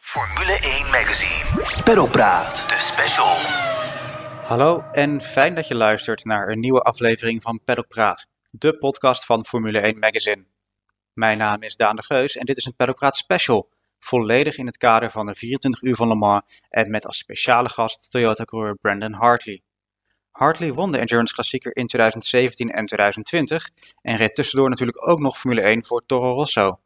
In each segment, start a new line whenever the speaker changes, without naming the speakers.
Formule 1 Magazine. Peddelpraat, de special.
Hallo en fijn dat je luistert naar een nieuwe aflevering van Peddelpraat, de podcast van Formule 1 Magazine. Mijn naam is Daan de Geus en dit is een Peddelpraat special, volledig in het kader van de 24 uur van Le Mans en met als speciale gast Toyota-coureur Brandon Hartley. Hartley won de Endurance Klassieker in 2017 en 2020 en reed tussendoor natuurlijk ook nog Formule 1 voor Toro Rosso.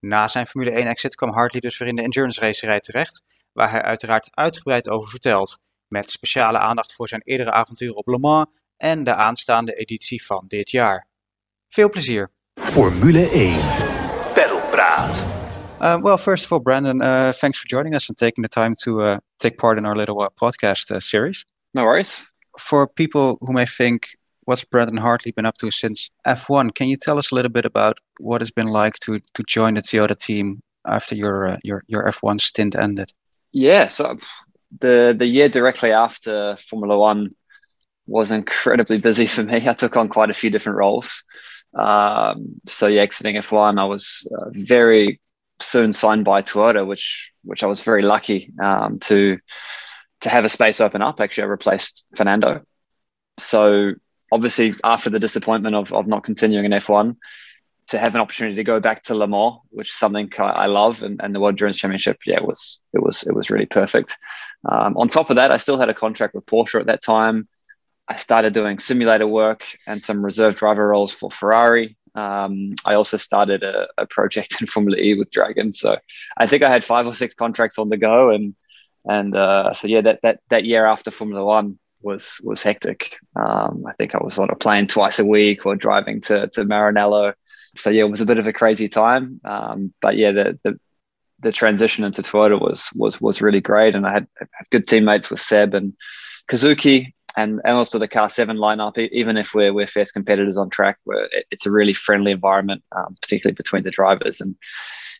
Na zijn Formule 1 exit kwam Hartley dus weer in de endurance racerij terecht, waar hij uiteraard uitgebreid over vertelt, met speciale aandacht voor zijn eerdere avonturen op Le Mans en de aanstaande editie van dit jaar. Veel plezier!
Formule 1. Peddelpraat.
Uh, well, first of all, Brandon, uh, thanks for joining us and taking the time to uh, take part in our little uh, podcast uh, series.
No worries.
For people who may think, what's Brendon Hartley been up to since F1? Can you tell us a little bit about what it's been like to to join the Toyota team after your uh, your your F1 stint ended?
Yeah, so the the year directly after Formula One was incredibly busy for me. I took on quite a few different roles. Um, so yeah, exiting F1, I was uh, very soon signed by Toyota, which which I was very lucky um, to to have a space open up. Actually, I replaced Fernando. So obviously, after the disappointment of of not continuing in F1, to have an opportunity to go back to Le Mans, which is something I love, and, and the World Endurance Championship, yeah, it was it was it was really perfect. Um, on top of that, I still had a contract with Porsche at that time. I started doing simulator work and some reserve driver roles for Ferrari. Um, I also started a, a, project in Formula E with Dragon. So I think I had five or six contracts on the go, and and uh, so yeah, that that that year after Formula One was was hectic. Um, I think I was on a plane twice a week or driving to to Maranello so yeah, it was a bit of a crazy time. Um, but yeah, the, the the transition into Toyota was was was really great, and I had, had good teammates with Seb and Kazuki, and and also the car seven lineup. Even if we're we're fierce competitors on track, it's a really friendly environment, um, particularly between the drivers, and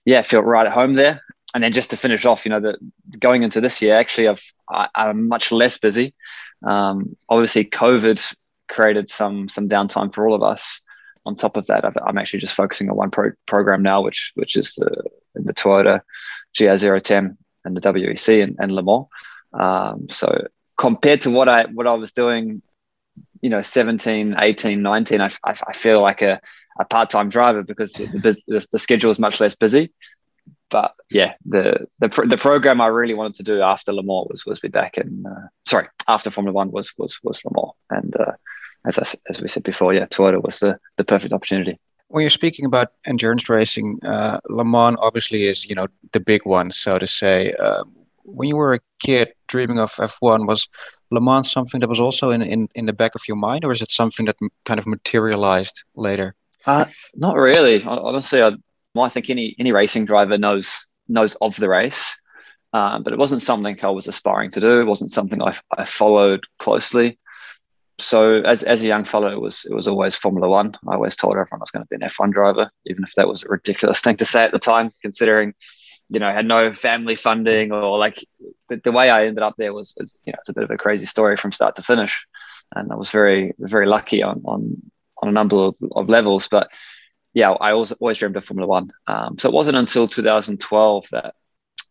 yeah, felt right at home there. And then just to finish off, you know, the going into this year, actually, I've I, am much less busy. Um, obviously, COVID created some some downtime for all of us on top of that, i am actually just focusing on one pro- program now, which which is the the Toyota GR010 and the WEC and, and Le Mans. Um, so compared to what I what I was doing, you know, 17, 18, 19, I, I, I feel like a, a part time driver because the, the, the schedule is much less busy. But yeah, the the the program I really wanted to do after Le Mans was was be back in uh, sorry after Formula One was was was Le Mans and. Uh, as, I, as we said before, yeah, Toyota was the, the perfect opportunity.
When you're speaking about endurance racing, uh, Le Mans obviously is you know the big one, so to say. Uh, when you were a kid dreaming of F1, was Le Mans something that was also in, in, in the back of your mind, or is it something that kind of materialized later?
Uh, not really. Honestly, I, I think any any racing driver knows knows of the race, um, but it wasn't something I was aspiring to do. It wasn't something I, I followed closely so as, as a young fellow, it was it was always Formula One. I always told everyone I was going to be an F1 driver, even if that was a ridiculous thing to say at the time, considering you know I had no family funding or like the, the way I ended up there was, was, you know it's a bit of a crazy story from start to finish, and I was very very lucky on on on a number of, of levels. But yeah, I always always dreamed of Formula One. Um, so it wasn't until 2012 that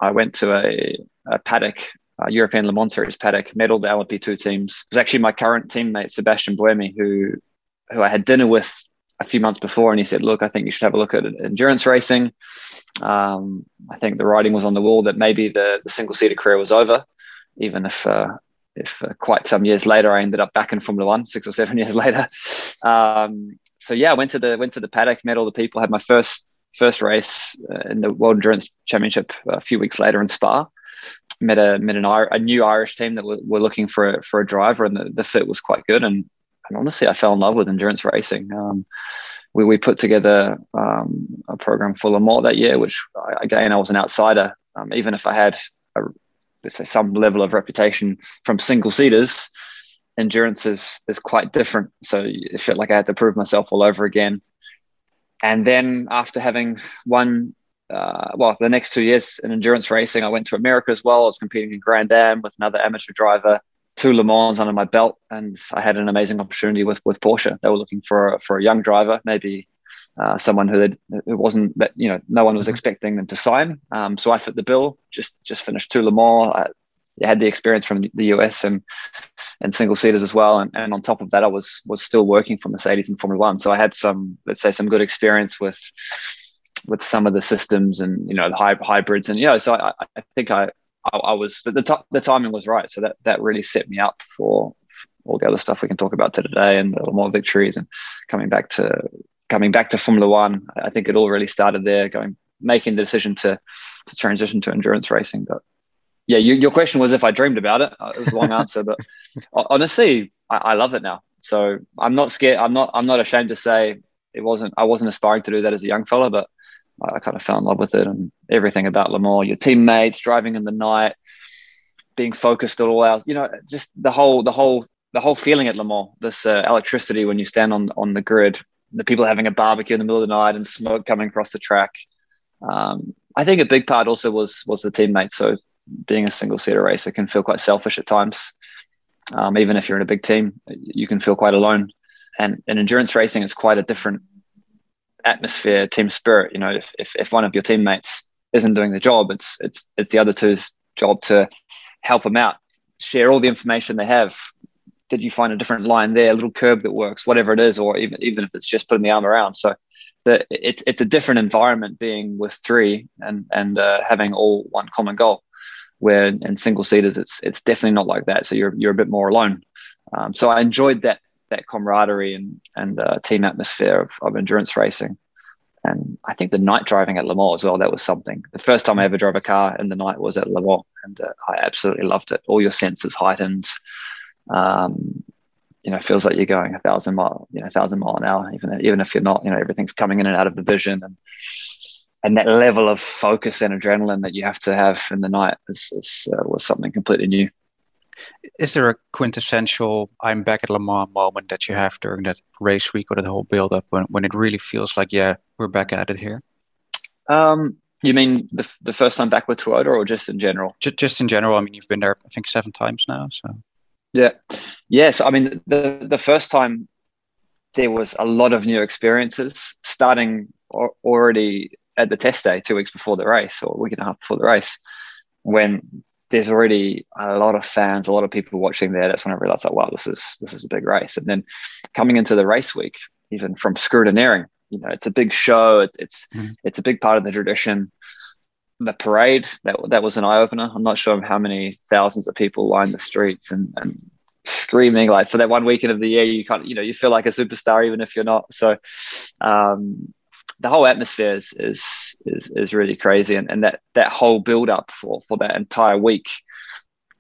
I went to a, a paddock uh, European Le Mans Series paddock, medal the LMP2 teams. It was actually my current teammate, Sebastian Buemi, who, who I had dinner with a few months before. And he said, look, I think you should have a look at endurance racing. Um, I think the writing was on the wall that maybe the, the single seater career was over, even if, uh, if uh, quite some years later, I ended up back in Formula One, six or seven years later. Um, so yeah, I went to the, went to the paddock, met all the people, had my first, first race uh, in the World Endurance Championship a few weeks later in Spa met a met an a new Irish team that were, were looking for a, for a driver, and the, the fit was quite good. And, and honestly, I fell in love with endurance racing. Um, we, we put together um, a program for Le Mans that year, which again I was an outsider. Um, even if I had a, let's say some level of reputation from single seaters, endurance is is quite different. So it felt like I had to prove myself all over again. And then after having won uh, well, the next two years in endurance racing, I went to America as well. I was competing in Grand Am with another amateur driver, two Le Mans under my belt, and I had an amazing opportunity with with Porsche. They were looking for a, for a young driver, maybe uh, someone who had, who wasn't that you know no one was mm-hmm. expecting them to sign. Um, so I fit the bill. Just just finished two Le Mans. I, had the experience from the US and and single seaters as well. And, and on top of that, I was was still working for Mercedes in Formula One. So I had some let's say some good experience with with some of the systems and you know the hy- hybrids and you know so I, I think I I, I was the the, t- the timing was right. So that that really set me up for all the other stuff we can talk about today and a the more victories and coming back to coming back to Formula One. I think it all really started there, going making the decision to to transition to endurance racing. But yeah, you, your question was if I dreamed about it. Uh, it was a long answer, but honestly, I, I, love it now. So I'm not scared. I'm not. I'm not ashamed to say it wasn't. I wasn't aspiring to do that as a young fella, but I kind of fell in love with it and everything about Le Mans. Your teammates driving in the night, being focused at all hours. You know, just the whole the whole the whole feeling at Le Mans. This uh, electricity when you stand on on the grid the people having a barbecue in the middle of the night and smoke coming across the track. Um, I think a big part also was was the teammates. So being a single seater racer can feel quite selfish at times. Um, even if you're in a big team, you can feel quite alone. And, in endurance racing it's quite a different atmosphere, team spirit. You know, if, if, if one of your teammates isn't doing the job, it's it's it's the other two's job to help them out, share all the information they have, did you find a different line there, a little curb that works, whatever it is, or even even if it's just putting the arm around. So the, it's it's a different environment being with three and and uh, having all one common goal. Where in single seaters, it's it's definitely not like that. So you're you're a bit more alone. Um, so I enjoyed that that camaraderie and and uh, team atmosphere of, of endurance racing. And I think the night driving at Le Mans as well, that was something. The first time I ever drove a car in the night was at Le Mans, and uh, I absolutely loved it. All your senses heightened um, you know, feels like you're going a thousand mile, you know, thousand mile an hour, even even if you're not, you know, everything's coming in and out of the vision, and and that level of focus and adrenaline that you have to have in the night is, is uh, was something completely new.
Is there a quintessential "I'm back at Le Mans" moment that you have during that race week or the whole build up when when it really feels like, yeah, we're back at it here?
Um, you mean the the first time back with Toyota, or just in general?
Just, just in general. I mean, you've been there, I think, seven times now. So
yeah. Yes. I mean, the, the first time there was a lot of new experiences starting already at the test day, two weeks before the race or a week and a half before the race, when there's already a lot of fans, a lot of people watching there. That's when I realized, like, wow, this is this is a big race. And then coming into the race week, even from Scrutineering, you know, it's a big show. It, it's mm-hmm. it's a big part of the tradition the parade that that was an eye opener. I'm not sure how many thousands of people lined the streets and, and screaming like for that one weekend of the year. You can't you know you feel like a superstar even if you're not. So um, the whole atmosphere is is is, is really crazy, and, and that that whole build up for for that entire week.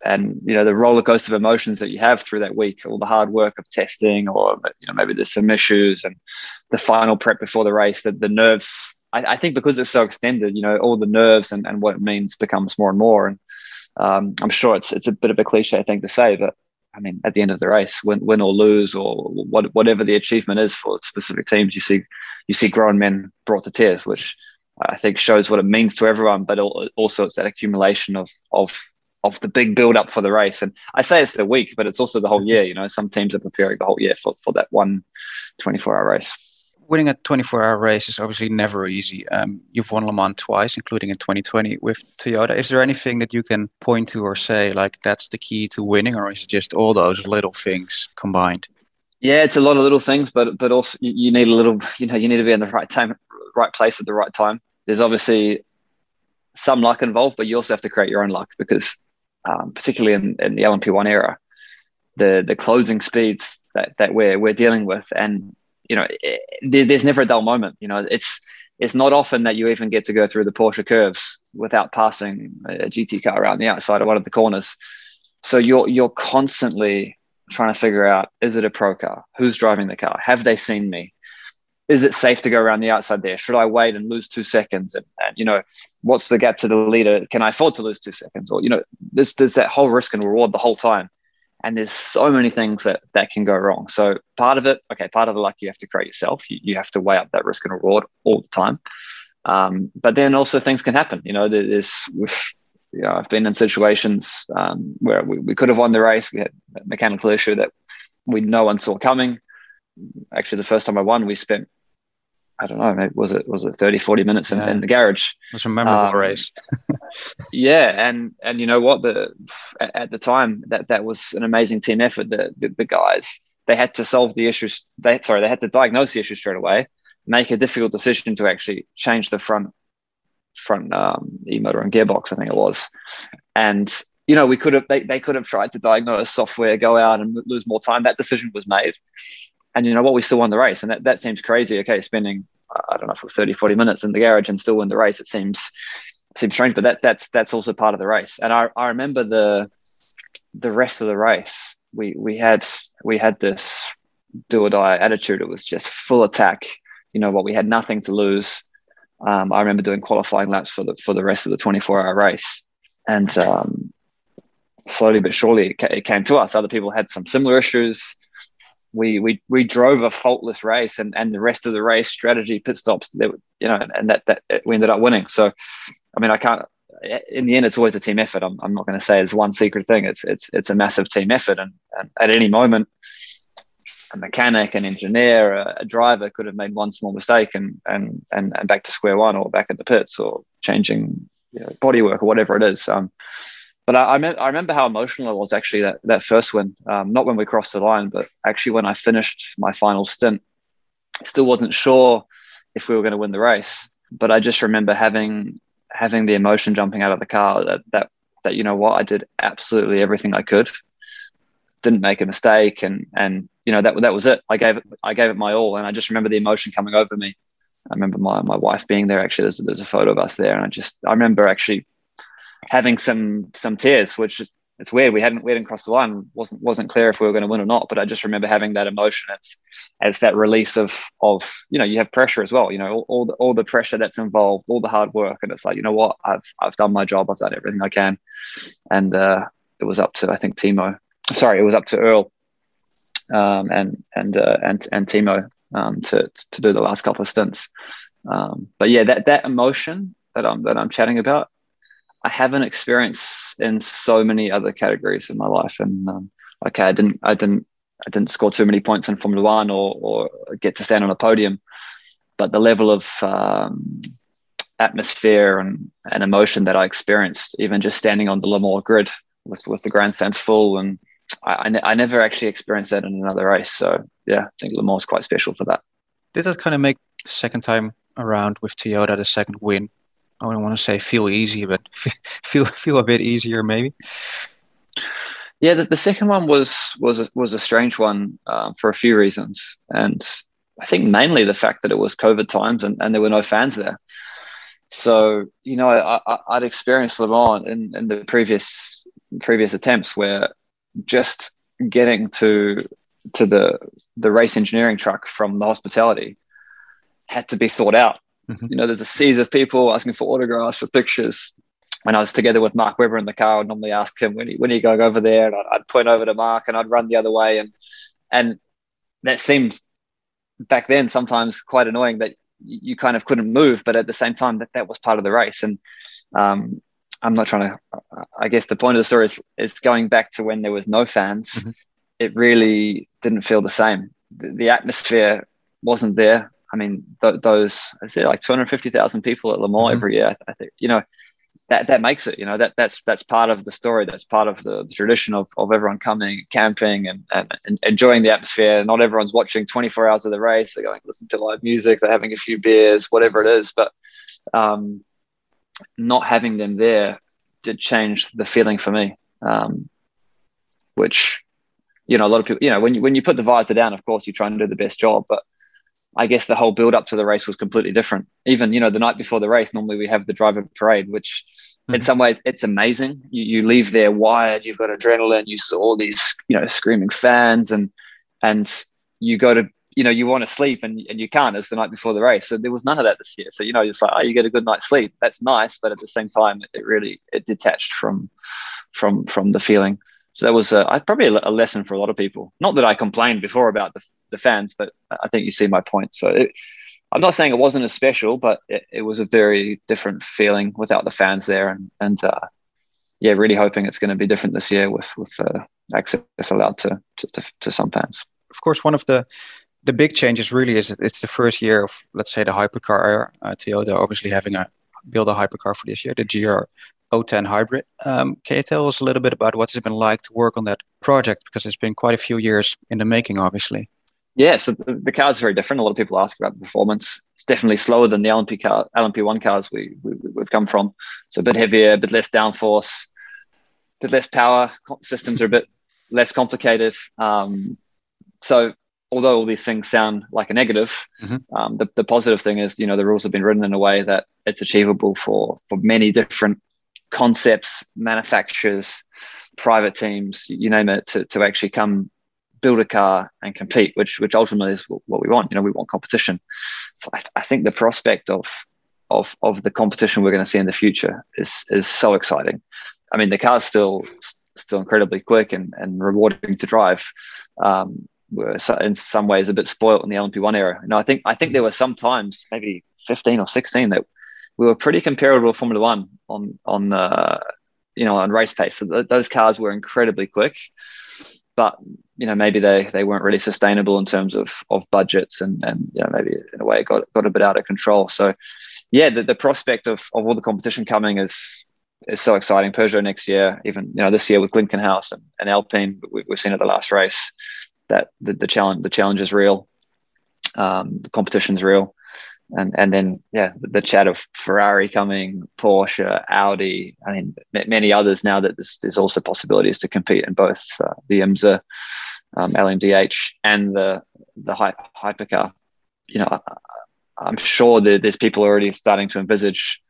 And you know the roller coaster of emotions that you have through that week, all the hard work of testing, or you know maybe there's some issues, and the final prep before the race, the, the nerves I, I, think because it's so extended, you know, all the nerves and, and what it means becomes more and more. And um, I'm sure it's it's a bit of a cliche thing to say, but I mean, at the end of the race, win, win or lose, or what, whatever the achievement is for specific teams, you see you see grown men brought to tears, which I think shows what it means to everyone. But also, it's that accumulation of of of the big build up for the race. And I say it's the week, but it's also the whole mm-hmm. year. You know, some teams are preparing the whole year for, for that one 24 hour race
winning a 24 hour race is obviously never easy. Um, you've won Le Mans twice, including in 2020 with Toyota. Is there anything that you can point to or say like that's the key to winning, or is it just all those little things combined?
Yeah, it's a lot of little things, but but also you need a little, you know, you need to be in the right time, right place at the right time. There's obviously some luck involved, but you also have to create your own luck because, um, particularly in, in the LMP1 era, the the closing speeds that that we're we're dealing with and you know, eh, it, there's never a dull moment. You know, it's it's not often that you even get to go through the Porsche curves without passing a GT car around the outside of one of the corners. So you're you're constantly trying to figure out: is it a pro car? Who's driving the car? Have they seen me? Is it safe to go around the outside there? Should I wait and lose two seconds? And, and you know, what's the gap to the leader? Can I afford to lose two seconds? Or you know, there's there's that whole risk and reward the whole time and there's so many things that that can go wrong. So part of it okay part of the luck you have to create yourself. You, you have to weigh up that risk and reward all the time. Um, but then also things can happen. You know there's you know i've been in situations um, where we, we could have won the race. We had a mechanical issue that we no one saw coming. Actually the first time i won we spent I don't know, maybe was it was it 30, 40 minutes in, yeah. in the garage.
It was a memorable um, race.
yeah, and and you know what, the at the time that that was an amazing team effort. The, the, the guys they had to solve the issues. They sorry, they had to diagnose the issue straight away, make a difficult decision to actually change the front front um, e motor and gearbox. I think it was, and you know we could have they, they could have tried to diagnose software, go out and lose more time. That decision was made and you know what, we still won the race. And that, that seems crazy. Okay, spending, I don't know if it was 30, 40 minutes in the garage and still win the race. It seems, seems strange, but that that's, that's also part of the race. And I, I remember the, the rest of the race, we, we had, we had this do or die attitude. It was just full attack. You know what, we had nothing to lose. Um, I remember doing qualifying laps for the, for the rest of the 24 hour race. And, um, slowly but surely it, it came to us. Other people had some similar issues we we we drove a faultless race and and the rest of the race strategy pit stops that you know and that that we ended up winning. So i mean i can't in the end it's always a team effort. I'm, I'm not going to say it's one secret thing. It's it's it's a massive team effort. And, and at any moment a mechanic an engineer a, a, driver could have made one small mistake and and and, and back to square one or back at the pits or changing you know, bodywork or whatever it is. Um, but I, I, me- I, remember how emotional I was actually that, that first win. Um, not when we crossed the line, but actually when I finished my final stint. Still wasn't sure if we were going to win the race, but I just remember having having the emotion jumping out of the car that that that you know what I did absolutely everything I could, didn't make a mistake, and and you know that that was it. I gave it I gave it my all, and I just remember the emotion coming over me. I remember my my wife being there. Actually, there's there's a photo of us there, and I just I remember actually having some some tears, which is it's weird. We hadn't we hadn't crossed the line. wasn't wasn't clear if we were going to win or not. But I just remember having that emotion as as that release of of you know you have pressure as well. You know all, all the all the pressure that's involved, all the hard work, and it's like you know what I've I've done my job. I've done everything I can, and uh, it was up to I think Timo. Sorry, it was up to Earl, um, and and uh, and and Timo um, to to do the last couple of stints. Um, but yeah, that that emotion that I'm that I'm chatting about I haven't experienced in so many other categories in my life. And um, okay, I didn't, I didn't, I didn't score too many points in Formula One or, or get to stand on a podium, but the level of um, atmosphere and, and emotion that I experienced, even just standing on the Le Mans grid with, with the grandstands full, and I, I, ne- I never actually experienced that in another race. So yeah, I think Le Mans is quite special for that.
Did that kind of make second time around with Toyota the second win I don't want to say feel easy, but feel feel a bit easier maybe.
Yeah, the, the second one was was was a strange one um, for a few reasons, and I think mainly the fact that it was COVID times and, and there were no fans there. So you know, I, would experienced Le Mans in, in the previous previous attempts where just getting to to the the race engineering truck from the hospitality had to be thought out Mm-hmm. You know, there's a series of people asking for autographs, for pictures. When I was together with Mark Webber in the car, I'd normally ask him when, he, when are you going over there, and I'd, I'd point over to Mark, and I'd run the other way, and and that seemed back then sometimes quite annoying that you kind of couldn't move, but at the same time that that was part of the race. And um, I'm not trying to. I guess the point of the story is, is going back to when there was no fans. Mm-hmm. It really didn't feel the same. The, the atmosphere wasn't there. I mean, th- those I say like 250,000 people at Le Mans mm-hmm. every year. I, I, think you know that that makes it. You know that that's that's part of the story. That's part of the, the tradition of, of everyone coming, camping, and, and, and enjoying the atmosphere. Not everyone's watching 24 hours of the race. They're going to listen to live music. They're having a few beers, whatever it is. But um, not having them there did change the feeling for me. Um, which you know a lot of people you know when you when you put the visor down of course you try and do the best job but I guess the whole build up to the race was completely different. Even you know the night before the race, normally we have the driver parade, which mm-hmm. in some ways it's amazing. You, you leave there wired, you've got adrenaline, you saw all these you know screaming fans, and and you go to you know you want to sleep and, and you can't. It's the night before the race, so there was none of that this year. So you know it's like oh you get a good night's sleep. That's nice, but at the same time it really it detached from from from the feeling. So that was uh, probably a, lesson for a lot of people. Not that I complained before about the, the fans, but I think you see my point. So it, I'm not saying it wasn't as special, but it, it, was a very different feeling without the fans there, and and uh, yeah, really hoping it's going to be different this year with with uh, access allowed to, to, to to some fans.
Of course, one of the the big changes really is it's the first year of let's say the hypercar era. Uh, Toyota obviously having a build a hypercar for this year, the GR O10 hybrid. Um, can you tell us a little bit about what it's been like to work on that project because it's been quite a few years in the making, obviously.
Yeah, so the, the car is very different. A lot of people ask about the performance. It's definitely slower than the LMP car, LMP1 cars we, we have come from. So a bit heavier, a bit less downforce, a bit less power. Systems are a bit less complicated. Um, so although all these things sound like a negative, mm-hmm. um, the, the positive thing is, you know, the rules have been written in a way that it's achievable for for many different concepts, manufacturers, private teams, you name it, to, to actually come build a car and compete, which which ultimately is what we want. You know, we want competition. So I, I think the prospect of of of the competition we're going to see in the future is is so exciting. I mean, the car's still still incredibly quick and, and rewarding to drive. Um, we're in some ways a bit spoiled in the LMP1 era. You know, I think I think there were some times, maybe 15 or 16, that we were pretty comparable to Formula One on on uh, you know on race pace. So th- those cars were incredibly quick, but you know maybe they they weren't really sustainable in terms of of budgets and and you know maybe in a way it got got a bit out of control. So yeah, the, the prospect of of all the competition coming is is so exciting. Peugeot next year, even you know this year with Glickenhaus and, and Alpine, we, have seen at the last race that the, the challenge the challenge is real, um, the competition's real, and and then yeah, the, the, chat of Ferrari coming, Porsche, Audi, I mean many others now that there's, there's also possibilities to compete in both uh, the IMSA, um, LMDH, and the the hypercar. You know, I, am sure that there's people already starting to envisage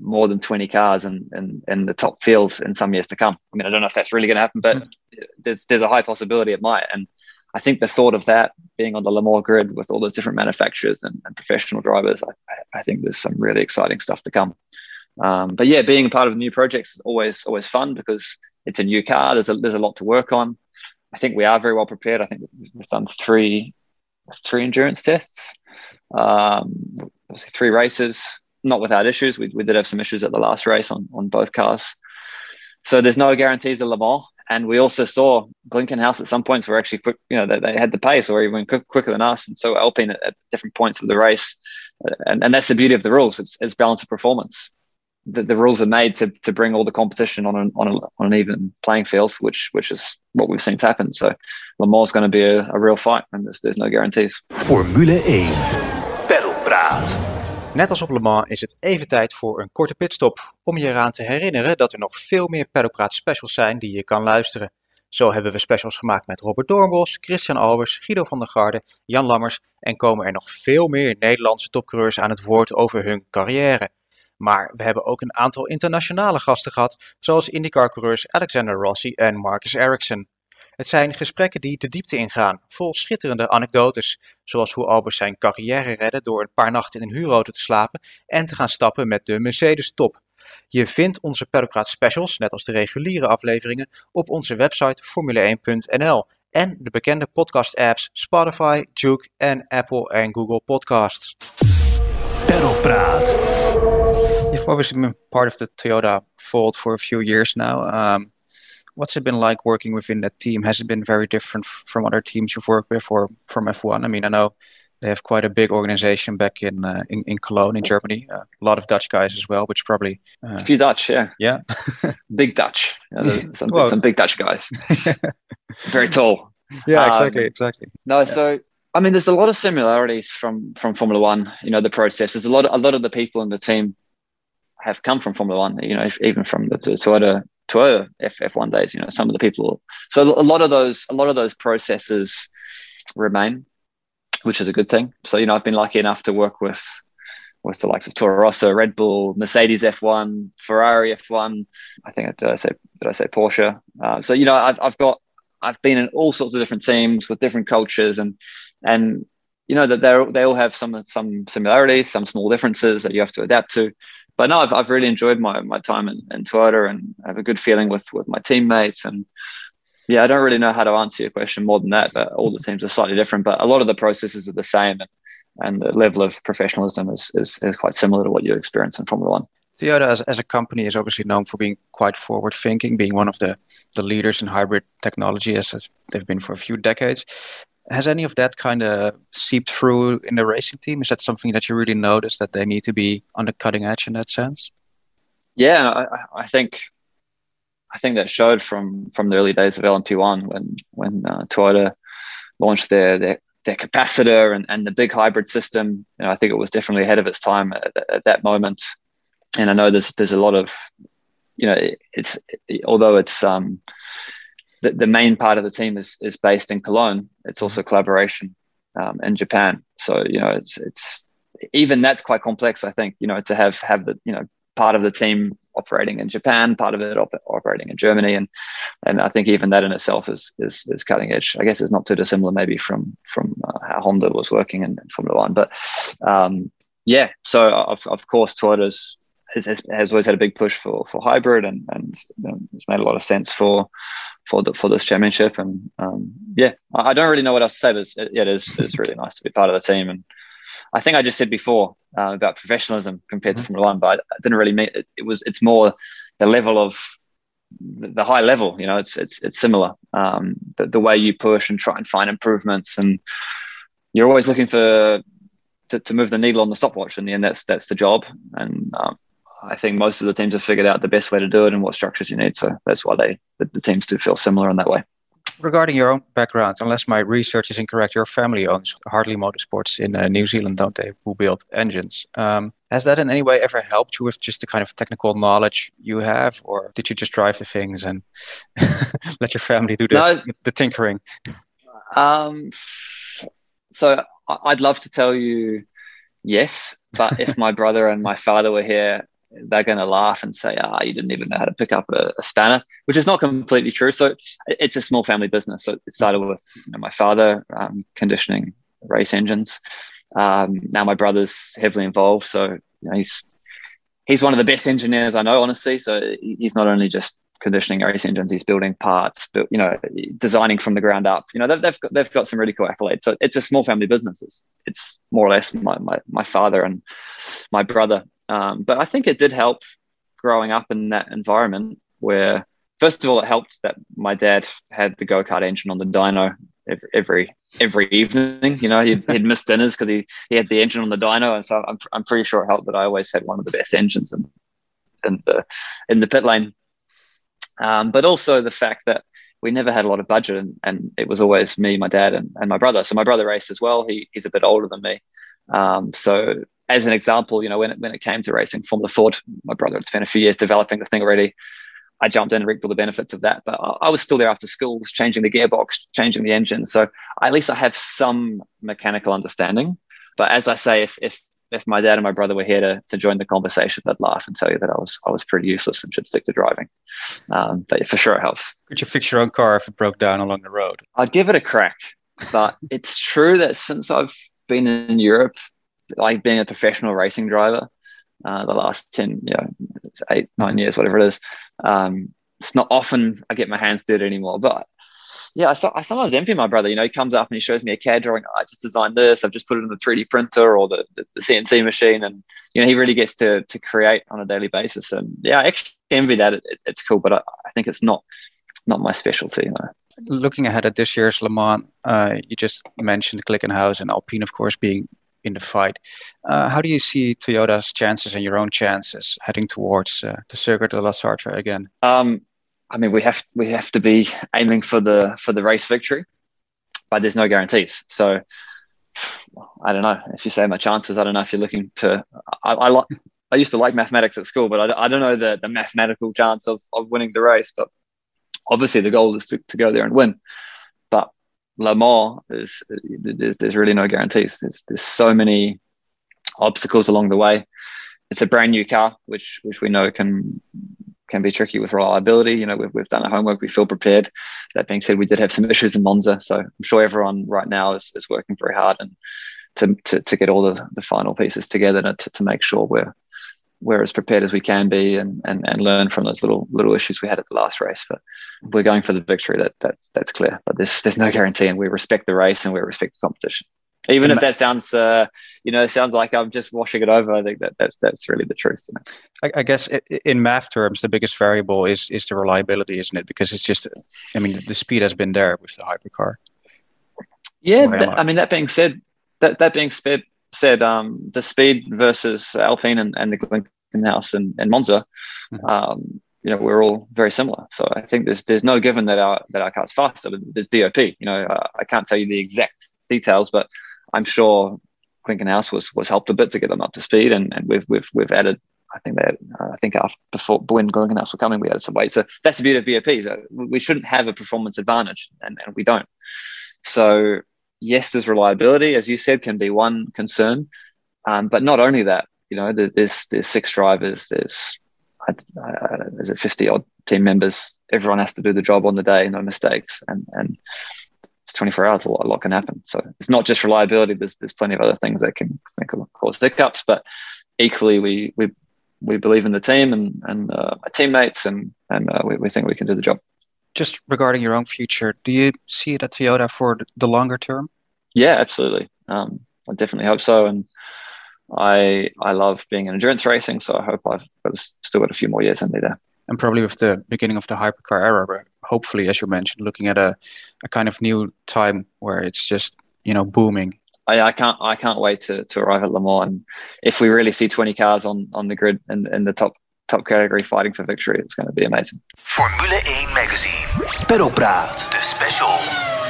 more than 20 cars in, in, in, the top fields in some years to come. I mean, I don't know if that's really going to happen, but mm. there's there's a high possibility it might. And I think the thought of that being on the Le Mans grid with all those different manufacturers and, and professional drivers, I, I, think there's some really exciting stuff to come. Um, but yeah, being a part of new projects is always always fun because it's a new car. There's a there's a lot to work on. I think we are very well prepared. I think we've done three three endurance tests, um, three races, not without issues. We, we did have some issues at the last race on on both cars. So there's no guarantees of Le Mans. And we also saw Glickenhaus at some points were actually quick, you know, they, they had the pace or even quick, quicker than us. And so Alpine at, at, different points of the race. Uh, and, and that's the beauty of the rules. It's, it's balance of performance. The, the rules are made to, to bring all the competition on an, on, a, on an even playing field, which which is what we've seen happen. So Le Mans is going to be a, a real fight and there's, there's no guarantees.
Formule 1. Pedal Praat.
Net als op Le Mans is het even tijd voor een korte pitstop om je eraan te herinneren dat er nog veel meer Paddockpraat specials zijn die je kan luisteren. Zo hebben we specials gemaakt met Robert Doornbos, Christian Albers, Guido van der Garde, Jan Lammers en komen er nog veel meer Nederlandse topcoureurs aan het woord over hun carrière. Maar we hebben ook een aantal internationale gasten gehad, zoals IndyCar-coureurs Alexander Rossi en Marcus Ericsson. Het zijn gesprekken die de diepte ingaan, vol schitterende anekdotes, zoals hoe Albers zijn carrière redde door een paar nachten in een huurauto te slapen en te gaan stappen met de Mercedes Top. Je vindt onze Pedocraat specials, net als de reguliere afleveringen, op onze website formule1.nl en de bekende podcast-apps Spotify, Juke en Apple en Google Podcasts.
Pedalpraat.
You've obviously been part of the Toyota fold for a few years now. Um, what's it been like working within that team? Has it been very different from other teams you've worked with or from F1? I mean, I know they have quite a big organization back in uh, in, in Cologne in Germany. Uh, a lot of Dutch guys as well, which probably
uh, a few Dutch, yeah,
yeah,
big Dutch, yeah, some, well, some big Dutch guys, very tall.
Yeah, exactly, um, exactly.
No,
yeah.
so I mean, there's a lot of similarities from from Formula One. You know, the process. There's a lot. Of, a lot of the people in the team have come from Formula One. You know, if, even from the Toyota Toyota F F1 days. You know, some of the people. So a lot of those, a lot of those processes remain, which is a good thing. So you know, I've been lucky enough to work with with the likes of Toro Rosso, Red Bull, Mercedes F1, Ferrari F1. I think did I say did I say Porsche? Uh, so you know, I've I've got I've been in all sorts of different teams with different cultures and and you know that they they all have some some similarities, some small differences that you have to adapt to but no, I've, I've really enjoyed my, my time in, in Twitter and I have a good feeling with, with my teammates. And yeah, I don't really know how to answer your question more than that, but all the teams are slightly different, but a lot of the processes are the same. And, and the level of professionalism is, is, is quite similar to what you experience in Formula One.
Toyota as, as a company is obviously known for being quite forward thinking, being one of the, the leaders in hybrid technology as they've been for a few decades. Has any of that kind of seeped through in the racing team? Is that something that you really notice that they need to be on the cutting edge in that sense?
Yeah, I, I think I think that showed from from the early days of LMP1 when when uh, Toyota launched their their their capacitor and, and the big hybrid system. You know, I think it was definitely ahead of its time at, at that moment. And I know there's there's a lot of, you know, it's although it's um, the, the main part of the team is is based in Cologne. It's also collaboration um, in Japan. So you know, it's it's even that's quite complex. I think you know to have have the you know part of the team operating in Japan, part of it op- operating in Germany, and and I think even that in itself is is, is cutting edge. I guess it's not too dissimilar maybe from from uh, how Honda was working in, in Formula One, but um, yeah. So of, of course, Toyota's has, has, always had a big push for for hybrid, and and you know, it's made a lot of sense for for the, for this championship. And um, yeah, I, I, don't really know what else to say, but it's, it, yeah, it is it's really nice to be part of the team. And I think I just said before uh, about professionalism compared mm-hmm. to Formula One, but I didn't really mean it. It was it's more the level of the high level. You know, it's it's it's similar. Um, the, the way you push and try and find improvements, and you're always looking for to, to move the needle on the stopwatch. In the end, that's that's the job. And um, I think most of the teams have figured out the best way to do it and what structures you need. So that's why they the, the teams do feel similar in that way.
Regarding your own background, unless my research is incorrect, your family owns Hartley Motorsports in uh, New Zealand, don't they? Who build engines? Um, has that in any way ever helped you with just the kind of technical knowledge you have, or did you just drive the things and let your family do the, no, the tinkering?
Um, so I'd love to tell you yes, but if my brother and my father were here, they're going to laugh and say, "Ah, you didn't even know how to pick up a, a, spanner," which is not completely true. So it's a small family business. So it started with you know, my father um, conditioning race engines. Um, now my brother's heavily involved, so you know, he's he's one of the best engineers I know, honestly. So he's not only just conditioning race engines, he's building parts, but you know, designing from the ground up. You know, they've, they've got they've got some really cool accolades. So it's a small family business. It's, it's more or less my, my my father and my brother um, but I think it did help growing up in that environment where, first of all, it helped that my dad had the go kart engine on the dyno every every, evening. You know, he'd, he'd miss dinners because he, he had the engine on the dyno, and so I'm, I'm pretty sure it helped that I always had one of the best engines in in the in the pit lane. Um, but also the fact that we never had a lot of budget and, and it was always me, my dad, and, and my brother. So my brother raced as well. He, he's a bit older than me. Um, so as an example, you know, when it, when it came to racing Formula Ford, my brother had spent a few years developing the thing already. I jumped in and reaped all the benefits of that. But I, I was still there after school, changing the gearbox, changing the engine. So at least I have some mechanical understanding. But as I say, if if if my dad and my brother were here to, to join the conversation, they'd laugh and tell you that I was I was pretty useless and should stick to driving. Um, but for sure, it helps.
Could you fix your own car if it broke down along the road?
I'd give it a crack. But it's true that since I've been in Europe like being a professional racing driver uh, the last 10 you know eight nine years whatever it is um, it's not often i get my hands dirty anymore but yeah I, I sometimes envy my brother you know he comes up and he shows me a cad drawing i just designed this i've just put it in the 3d printer or the, the, the cnc machine and you know he really gets to to create on a daily basis and yeah i actually envy that it, it, it's cool but I, I think it's not not my specialty
looking ahead at this year's Le Mans, uh, you just mentioned Glickenhaus and Alpine, of course, being in the fight. Uh, how do you see Toyota's chances and your own chances heading towards uh, the Circuit de la Sarthe again?
Um, I mean, we have we have to be aiming for the for the race victory, but there's no guarantees. So I don't know if you say my chances. I don't know if you're looking to. I, I like. I used to like mathematics at school, but I, I don't know the, the mathematical chance of, of winning the race. But obviously, the goal is to, to go there and win. Le Mans, there's, uh, there's, there's really no guarantees. There's, there's so many obstacles along the way. It's a brand new car, which which we know can can be tricky with reliability. You know, we've, we've done our homework. We feel prepared. That being said, we did have some issues in Monza, so I'm sure everyone right now is, is working very hard and to, to, to get all the, the final pieces together to, to make sure we're we're as prepared as we can be and, and, and learn from those little little issues we had at the last race. But we're going for the victory. That that's that's clear. But there's there's no guarantee, and we respect the race and we respect the competition. Even if that sounds, uh, you know, sounds like I'm just washing it over. I think that that's that's really the truth. You
know? I, I, guess in math terms, the biggest variable is is the reliability, isn't it? Because it's just, I mean, the speed has been there with the hypercar.
Yeah, I mean that being said, that that being said, said um, the speed versus Alpine and, and the Glickenhaus and, and Monza, mm-hmm. um, you know, we're all very similar. So I think there's there's no given that our that our car's faster, but there's BOP. You know, uh, I can't tell you the exact details, but I'm sure Glickenhaus was was helped a bit to get them up to speed, and, and we've we've we've added. I think that uh, I think after before when Glickenhaus were coming, we added some weight. So that's the beauty of BOP. we shouldn't have a performance advantage, and, and we don't. So yes, there's reliability, as you said, can be one concern, um, but not only that. You know, there's there's six drivers. There's uh, there's a 50 odd team members. Everyone has to do the job on the day, no mistakes, and and it's 24 hours. A lot, a lot can happen. So it's not just reliability. There's there's plenty of other things that can, can cause hiccups. But equally, we we we believe in the team and and uh, my teammates, and and uh, we, we think we can do the job.
Just regarding your own future, do you see it at Toyota for the longer term?
Yeah, absolutely. Um, I definitely hope so. And I I love being in endurance racing, so I hope I've got still got a few more years in me there.
And probably with the beginning of the hypercar era, but hopefully, as you mentioned, looking at a, a kind of new time where it's just you know booming.
I, I can't I can't wait to, to arrive at Le Mans. And if we really see 20 cars on, on the grid in, in the top top category fighting for victory, it's going to be amazing.
Formule 1 Magazine. Praat, de special.